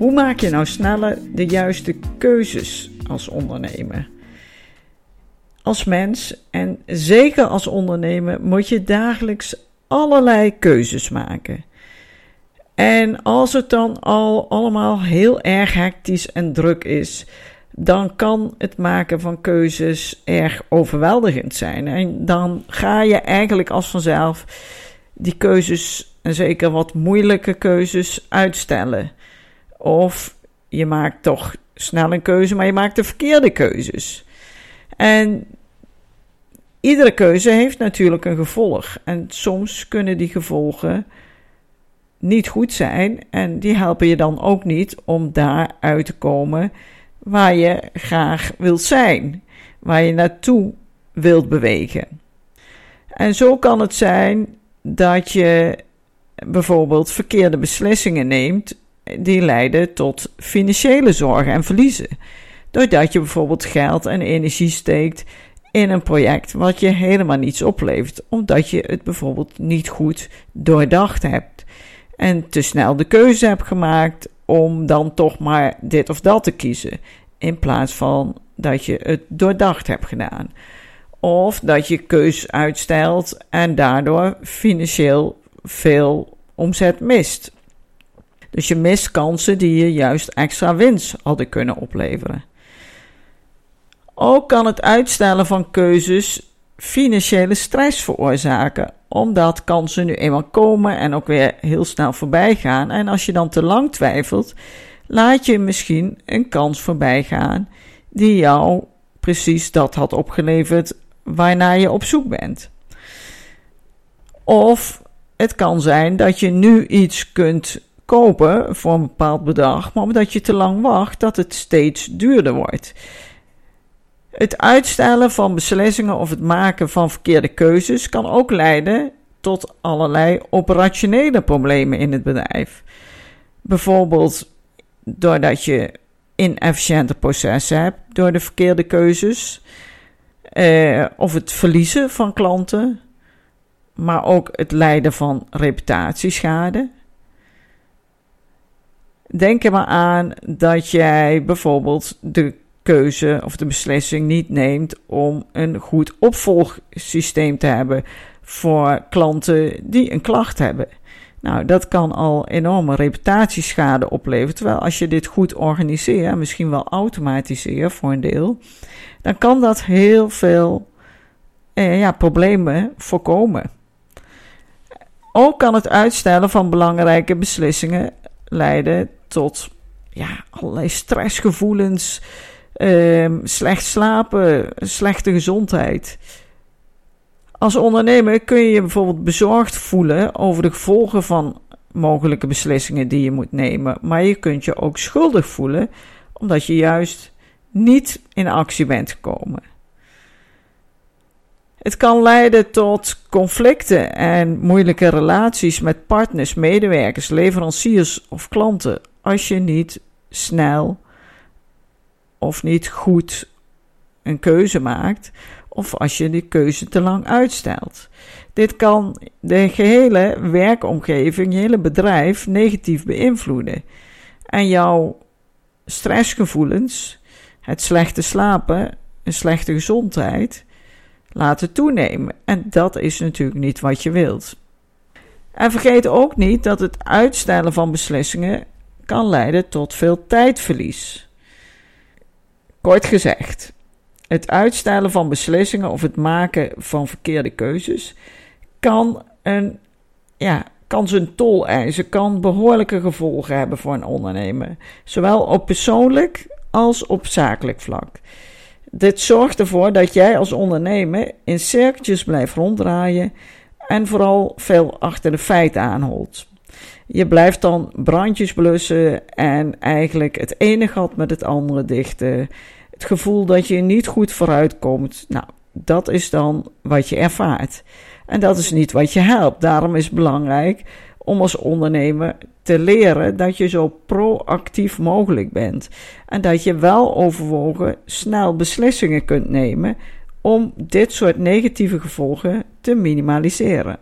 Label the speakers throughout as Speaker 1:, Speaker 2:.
Speaker 1: Hoe maak je nou sneller de juiste keuzes als ondernemer? Als mens en zeker als ondernemer moet je dagelijks allerlei keuzes maken. En als het dan al allemaal heel erg hectisch en druk is, dan kan het maken van keuzes erg overweldigend zijn. En dan ga je eigenlijk als vanzelf die keuzes, en zeker wat moeilijke keuzes, uitstellen. Of je maakt toch snel een keuze, maar je maakt de verkeerde keuzes. En iedere keuze heeft natuurlijk een gevolg. En soms kunnen die gevolgen niet goed zijn. En die helpen je dan ook niet om daar uit te komen waar je graag wilt zijn. Waar je naartoe wilt bewegen. En zo kan het zijn dat je bijvoorbeeld verkeerde beslissingen neemt die leiden tot financiële zorgen en verliezen. Doordat je bijvoorbeeld geld en energie steekt in een project wat je helemaal niets oplevert, omdat je het bijvoorbeeld niet goed doordacht hebt en te snel de keuze hebt gemaakt om dan toch maar dit of dat te kiezen, in plaats van dat je het doordacht hebt gedaan. Of dat je keus uitstelt en daardoor financieel veel omzet mist. Dus je mist kansen die je juist extra winst hadden kunnen opleveren. Ook kan het uitstellen van keuzes financiële stress veroorzaken, omdat kansen nu eenmaal komen en ook weer heel snel voorbij gaan. En als je dan te lang twijfelt, laat je misschien een kans voorbij gaan die jou precies dat had opgeleverd waarnaar je op zoek bent. Of het kan zijn dat je nu iets kunt kopen voor een bepaald bedrag, maar omdat je te lang wacht, dat het steeds duurder wordt. Het uitstellen van beslissingen of het maken van verkeerde keuzes kan ook leiden tot allerlei operationele problemen in het bedrijf. Bijvoorbeeld doordat je inefficiënte processen hebt door de verkeerde keuzes, eh, of het verliezen van klanten, maar ook het lijden van reputatieschade. Denk er maar aan dat jij bijvoorbeeld de keuze of de beslissing niet neemt om een goed opvolgsysteem te hebben voor klanten die een klacht hebben. Nou, dat kan al enorme reputatieschade opleveren. Terwijl als je dit goed organiseert, misschien wel automatiseert voor een deel, dan kan dat heel veel eh, ja, problemen voorkomen. Ook kan het uitstellen van belangrijke beslissingen leiden tot ja, allerlei stressgevoelens, ehm, slecht slapen, slechte gezondheid. Als ondernemer kun je je bijvoorbeeld bezorgd voelen over de gevolgen van mogelijke beslissingen die je moet nemen, maar je kunt je ook schuldig voelen omdat je juist niet in actie bent gekomen. Het kan leiden tot conflicten en moeilijke relaties met partners, medewerkers, leveranciers of klanten als je niet snel of niet goed een keuze maakt of als je die keuze te lang uitstelt. Dit kan de gehele werkomgeving, je hele bedrijf negatief beïnvloeden. En jouw stressgevoelens, het slechte slapen, een slechte gezondheid laten toenemen. En dat is natuurlijk niet wat je wilt. En vergeet ook niet dat het uitstellen van beslissingen kan leiden tot veel tijdverlies. Kort gezegd, het uitstellen van beslissingen of het maken van verkeerde keuzes kan, een, ja, kan zijn tol eisen, kan behoorlijke gevolgen hebben voor een ondernemer, zowel op persoonlijk als op zakelijk vlak. Dit zorgt ervoor dat jij als ondernemer in cirkeltjes blijft ronddraaien en vooral veel achter de feiten aanholt. Je blijft dan brandjes blussen en eigenlijk het ene gat met het andere dichten. Het gevoel dat je niet goed vooruit komt. Nou, dat is dan wat je ervaart. En dat is niet wat je helpt. Daarom is het belangrijk om als ondernemer te leren dat je zo proactief mogelijk bent. En dat je wel overwogen snel beslissingen kunt nemen om dit soort negatieve gevolgen te minimaliseren.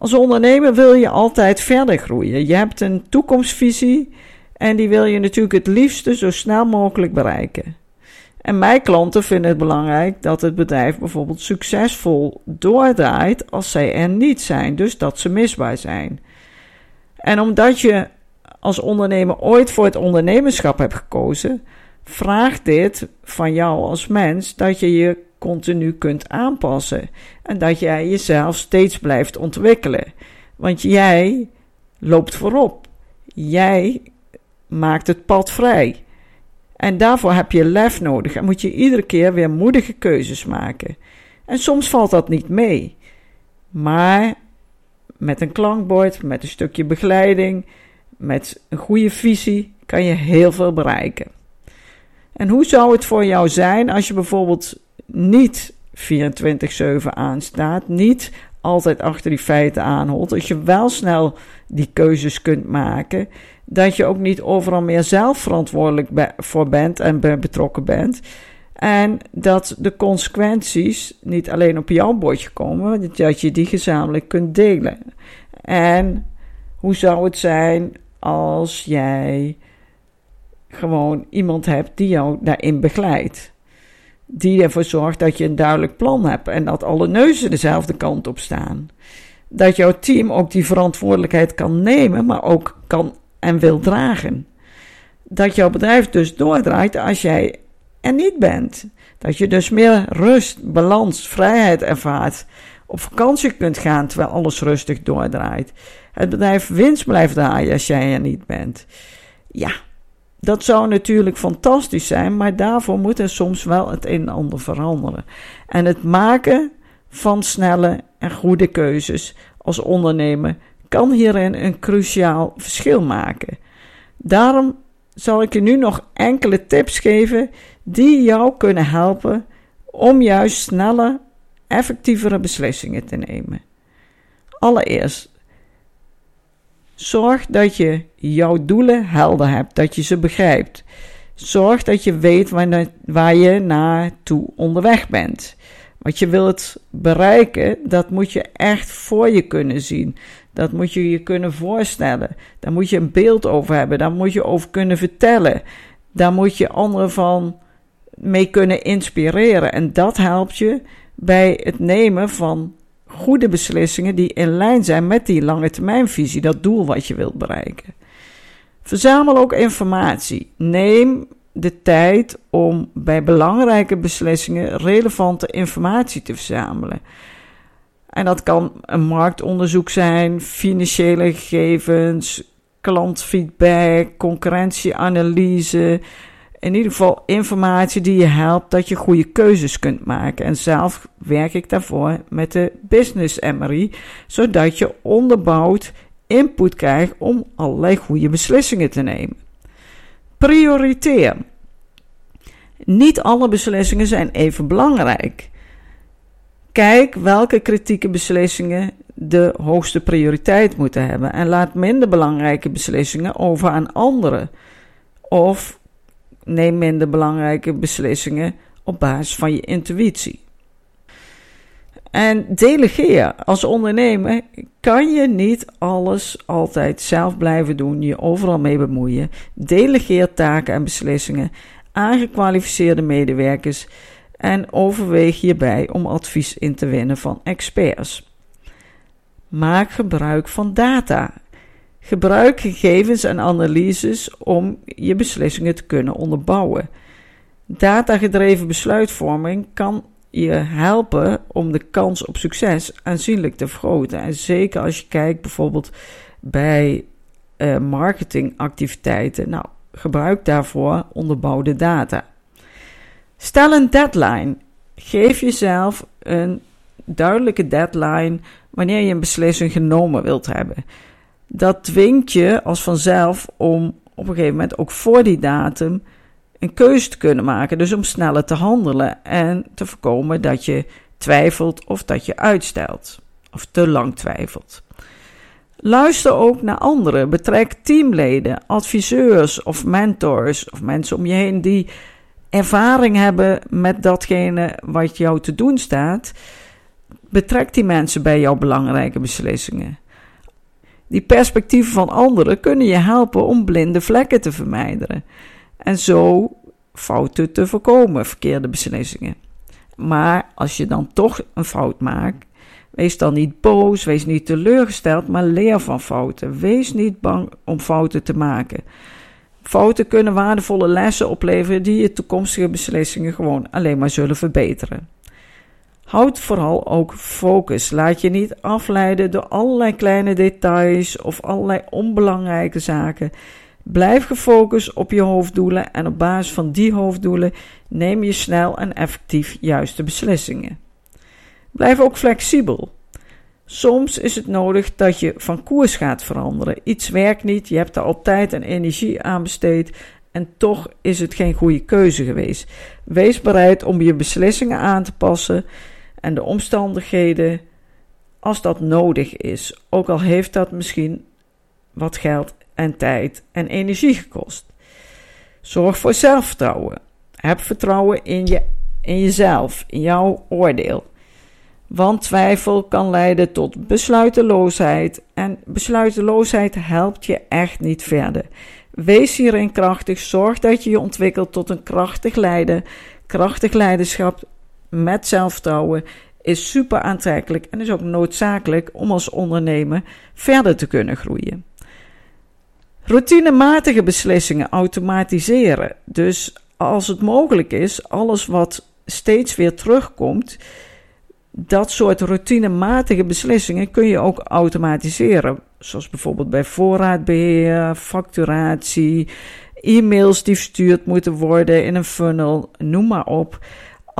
Speaker 1: Als ondernemer wil je altijd verder groeien. Je hebt een toekomstvisie en die wil je natuurlijk het liefste zo snel mogelijk bereiken. En mijn klanten vinden het belangrijk dat het bedrijf bijvoorbeeld succesvol doordraait als zij er niet zijn, dus dat ze misbaar zijn. En omdat je als ondernemer ooit voor het ondernemerschap hebt gekozen, vraagt dit van jou als mens dat je je continu kunt aanpassen en dat jij jezelf steeds blijft ontwikkelen. Want jij loopt voorop. Jij maakt het pad vrij. En daarvoor heb je lef nodig en moet je iedere keer weer moedige keuzes maken. En soms valt dat niet mee. Maar met een klankbord, met een stukje begeleiding, met een goede visie kan je heel veel bereiken. En hoe zou het voor jou zijn als je bijvoorbeeld niet 24-7 aanstaat, niet altijd achter die feiten aanholt, als je wel snel die keuzes kunt maken, dat je ook niet overal meer zelf verantwoordelijk voor bent en betrokken bent. En dat de consequenties niet alleen op jouw bordje komen, dat je die gezamenlijk kunt delen. En hoe zou het zijn als jij gewoon iemand hebt die jou daarin begeleidt? Die ervoor zorgt dat je een duidelijk plan hebt en dat alle neuzen dezelfde kant op staan. Dat jouw team ook die verantwoordelijkheid kan nemen, maar ook kan en wil dragen. Dat jouw bedrijf dus doordraait als jij er niet bent. Dat je dus meer rust, balans, vrijheid ervaart. Op vakantie kunt gaan terwijl alles rustig doordraait. Het bedrijf winst blijft draaien als jij er niet bent. Ja, dat zou natuurlijk fantastisch zijn, maar daarvoor moet er soms wel het een en ander veranderen. En het maken van snelle en goede keuzes als ondernemer kan hierin een cruciaal verschil maken. Daarom zal ik je nu nog enkele tips geven die jou kunnen helpen om juist snelle, effectievere beslissingen te nemen. Allereerst, zorg dat je jouw doelen helder hebt, dat je ze begrijpt. Zorg dat je weet waar, je naartoe onderweg bent. Wat je wilt bereiken, dat moet je echt voor je kunnen zien. Dat moet je je kunnen voorstellen. Daar moet je een beeld over hebben. Daar moet je over kunnen vertellen. Daar moet je anderen van mee kunnen inspireren. En dat helpt je bij het nemen van goede beslissingen die in lijn zijn met die lange termijnvisie, dat doel wat je wilt bereiken. Verzamel ook informatie. Neem de tijd om bij belangrijke beslissingen relevante informatie te verzamelen. En dat kan een marktonderzoek zijn, financiële gegevens, klantfeedback, concurrentieanalyse. In ieder geval informatie die je helpt dat je goede keuzes kunt maken. En zelf werk ik daarvoor met de Business MRI, zodat je onderbouwd input krijgt om allerlei goede beslissingen te nemen. Prioriteer. Niet alle beslissingen zijn even belangrijk. Kijk welke kritieke beslissingen de hoogste prioriteit moeten hebben en laat minder belangrijke beslissingen over aan anderen. Of neem minder belangrijke beslissingen op basis van je intuïtie. En delegeer. Als ondernemer kan je niet alles altijd zelf blijven doen, je overal mee bemoeien. Delegeer taken en beslissingen aan gekwalificeerde medewerkers en overweeg hierbij om advies in te winnen van experts. Maak gebruik van data. Gebruik gegevens en analyses om je beslissingen te kunnen onderbouwen. Datagedreven besluitvorming kan je helpen om de kans op succes aanzienlijk te vergroten. En zeker als je kijkt bijvoorbeeld bij uh, marketingactiviteiten. Nou, gebruik daarvoor onderbouwde data. Stel een deadline. Geef jezelf een duidelijke deadline wanneer je een beslissing genomen wilt hebben. Dat dwingt je als vanzelf om op een gegeven moment ook voor die datum een keuze te kunnen maken. Dus om sneller te handelen en te voorkomen dat je twijfelt of dat je uitstelt of te lang twijfelt. Luister ook naar anderen. Betrek teamleden, adviseurs of mentors of mensen om je heen die ervaring hebben met datgene wat jou te doen staat. Betrek die mensen bij jouw belangrijke beslissingen. Die perspectieven van anderen kunnen je helpen om blinde vlekken te vermijden en zo fouten te voorkomen, verkeerde beslissingen. Maar als je dan toch een fout maakt, wees dan niet boos, wees niet teleurgesteld, maar leer van fouten. Wees niet bang om fouten te maken. Fouten kunnen waardevolle lessen opleveren die je toekomstige beslissingen gewoon alleen maar zullen verbeteren. Houd vooral ook focus. Laat je niet afleiden door allerlei kleine details of allerlei onbelangrijke zaken. Blijf gefocust op je hoofddoelen en op basis van die hoofddoelen neem je snel en effectief juiste beslissingen. Blijf ook flexibel. Soms is het nodig dat je van koers gaat veranderen. Iets werkt niet, je hebt er al tijd en energie aan besteed en toch is het geen goede keuze geweest. Wees bereid om je beslissingen aan te passen en de omstandigheden als dat nodig is. Ook al heeft dat misschien wat geld en tijd en energie gekost. Zorg voor zelfvertrouwen. Heb vertrouwen in, je, in jezelf, in jouw oordeel. Want twijfel kan leiden tot besluiteloosheid en besluiteloosheid helpt je echt niet verder. Wees hierin krachtig, zorg dat je je ontwikkelt tot een krachtig leider. Krachtig leiderschap met zelfvertrouwen is super aantrekkelijk en is ook noodzakelijk om als ondernemer verder te kunnen groeien. Routinematige beslissingen automatiseren. Dus als het mogelijk is, alles wat steeds weer terugkomt, dat soort routinematige beslissingen kun je ook automatiseren. Zoals bijvoorbeeld bij voorraadbeheer, facturatie, e-mails die verstuurd moeten worden in een funnel, noem maar op.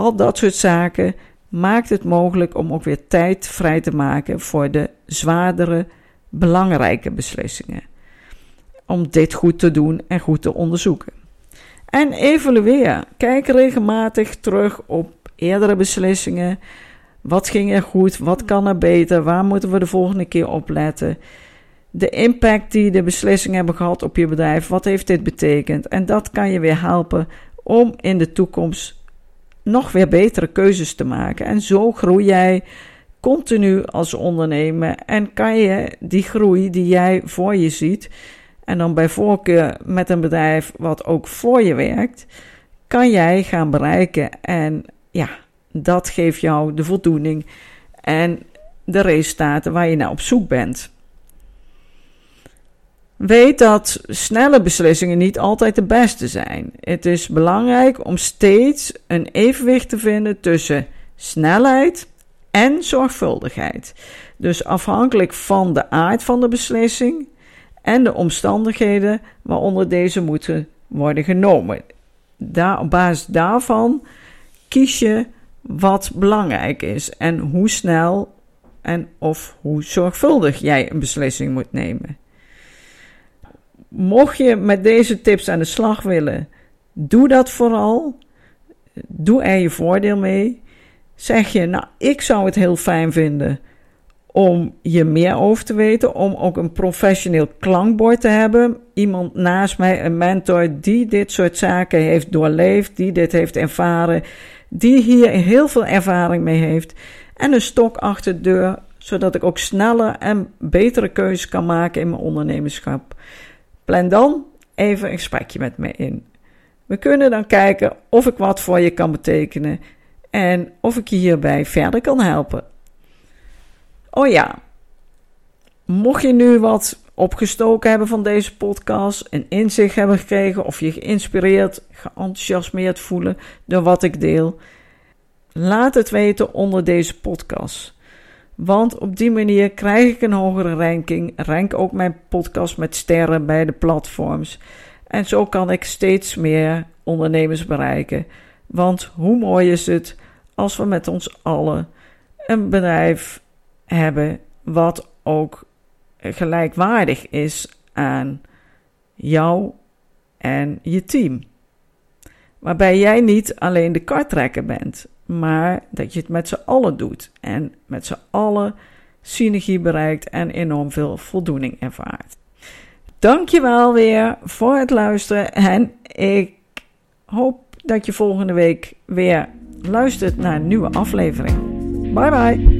Speaker 1: Al dat soort zaken maakt het mogelijk om ook weer tijd vrij te maken voor de zwaardere, belangrijke beslissingen. Om dit goed te doen en goed te onderzoeken. En evalueer. Kijk regelmatig terug op eerdere beslissingen. Wat ging er goed? Wat kan er beter? Waar moeten we de volgende keer op letten? De impact die de beslissingen hebben gehad op je bedrijf. Wat heeft dit betekend? En dat kan je weer helpen om in de toekomst nog weer betere keuzes te maken. En zo groei jij continu als ondernemer en kan je die groei die jij voor je ziet, en dan bij voorkeur met een bedrijf wat ook voor je werkt, kan jij gaan bereiken. En ja, dat geeft jou de voldoening en de resultaten waar je naar op zoek bent. Weet dat snelle beslissingen niet altijd de beste zijn. Het is belangrijk om steeds een evenwicht te vinden tussen snelheid en zorgvuldigheid. Dus afhankelijk van de aard van de beslissing en de omstandigheden waaronder deze moeten worden genomen. Daar, op basis daarvan kies je wat belangrijk is en hoe snel en of hoe zorgvuldig jij een beslissing moet nemen. Mocht je met deze tips aan de slag willen, doe dat vooral. Doe er je voordeel mee. Zeg je, nou, ik zou het heel fijn vinden om je meer over te weten, om ook een professioneel klankbord te hebben. Iemand naast mij, een mentor die dit soort zaken heeft doorleefd, die dit heeft ervaren, die hier heel veel ervaring mee heeft. En een stok achter de deur, zodat ik ook sneller en betere keuzes kan maken in mijn ondernemerschap. Plan dan even een gesprekje met me in. We kunnen dan kijken of ik wat voor je kan betekenen en of ik je hierbij verder kan helpen. Oh ja, mocht je nu wat opgestoken hebben van deze podcast, een inzicht hebben gekregen of je geïnspireerd, geenthousiasmeerd voelen door wat ik deel, laat het weten onder deze podcast. Want op die manier krijg ik een hogere ranking. Rank ook mijn podcast met sterren bij de platforms. En zo kan ik steeds meer ondernemers bereiken. Want hoe mooi is het als we met ons allen een bedrijf hebben wat ook gelijkwaardig is aan jou en je team. Waarbij jij niet alleen de kartrekker bent, maar dat je het met z'n allen doet en met z'n allen synergie bereikt en enorm veel voldoening ervaart. Dankjewel weer voor het luisteren en ik hoop dat je volgende week weer luistert naar een nieuwe aflevering. Bye bye.